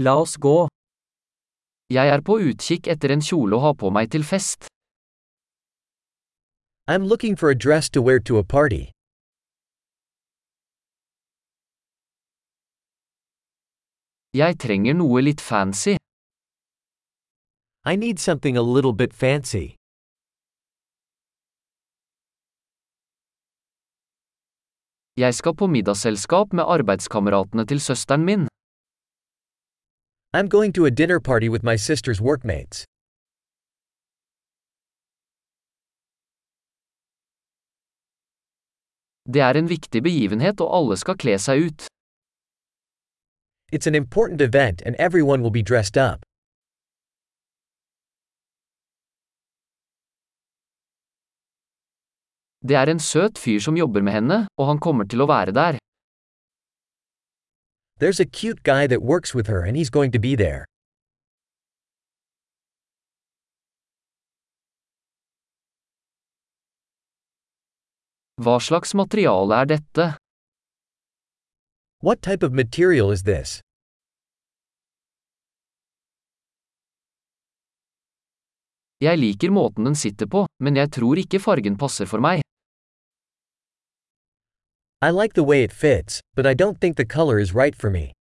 La oss gå. Jeg er på utkikk etter en kjole å ha på meg til fest. I'm looking for a dress to wear to a party. Jeg trenger noe litt fancy. I need something a little bit fancy. Jeg skal på middagsselskap med arbeidskameratene til søsteren min. I'm going to a dinner party with my sister's workmates. Det er en viktig begivenhet og alle skal kle seg ut. It's an important event and everyone will be dressed up. Det er en søt fyr som jobber med henne, og han kommer til å være der. There's a cute guy that works with her and he's going to be there. Hva slags materiale er dette? What type of material is this? Jeg liker måten den sitter på, men jeg tror ikke fargen passer for meg. I like the way it fits, but I don't think the color is right for me.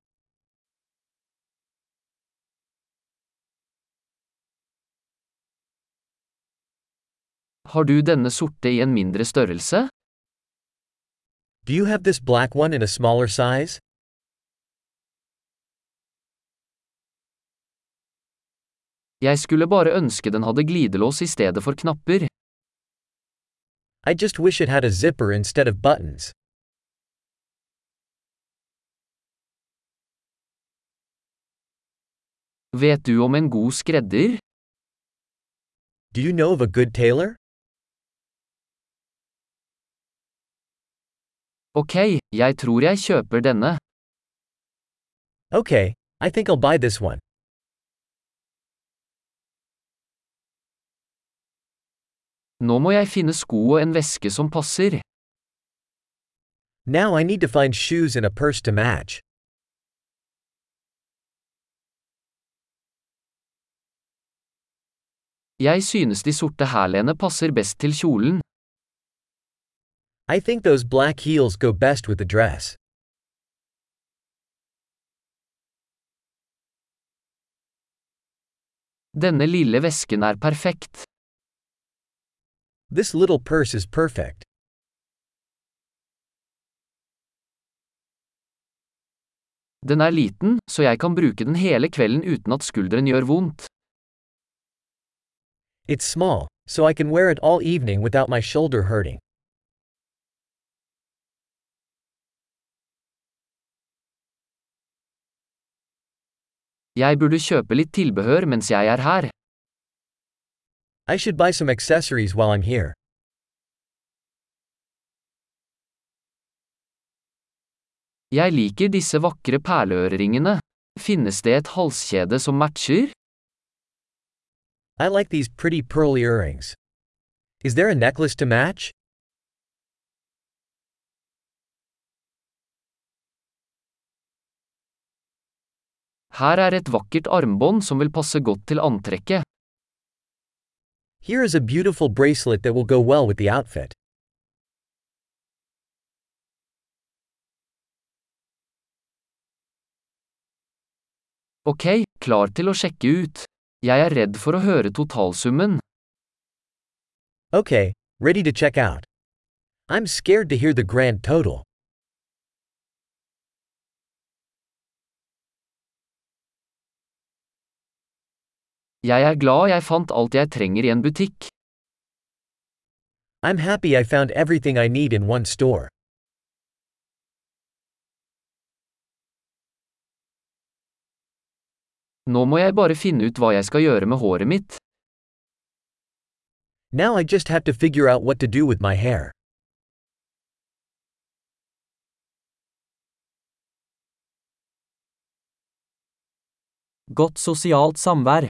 Har du denne sorte i en mindre størrelse? Do you have this black one in a smaller size? Jeg skulle bare ønske den hadde glidelås i stedet for knapper. I just wish it had a zipper instead of buttons. Vet du om en god skredder? Do you know of a good tailor? Ok, jeg tror jeg kjøper denne. Okay, I think I'll buy this one. Nå må jeg finne sko og en veske som passer. Now I need to find shoes and a purse to match. Jeg synes de sorte hælene passer best til kjolen. I think those black heels go best with the dress. Denne lille vesken er perfekt. This little purse is perfect. Den er liten, så jeg kan bruke den hele kvelden uten at skulderen gjør vondt. It's small, so I can wear it all evening without my shoulder hurting. Jeg burde kjøpe litt tilbehør mens jeg er her. I should buy some accessories while I'm here. Jeg liker disse vakre perleøreringene. Finnes det et halskjede som matcher? I like these pretty pearl earrings. Is there a necklace to match? Her er et vakkert armbånd som vil passe godt til antrekket. Here is a beautiful bracelet that will go well with the outfit. Ok, klar til å sjekke ut. Jeg er redd for å høre totalsummen. Okay, ready to check out. I'm scared to hear the grand total. Jeg er glad jeg fant alt jeg trenger i en butikk. I'm happy I found everything I need in one store. Nå må jeg bare finne ut hva jeg skal gjøre med håret mitt. Now I just have to figure out what to do with my hair. Godt sosialt samvær.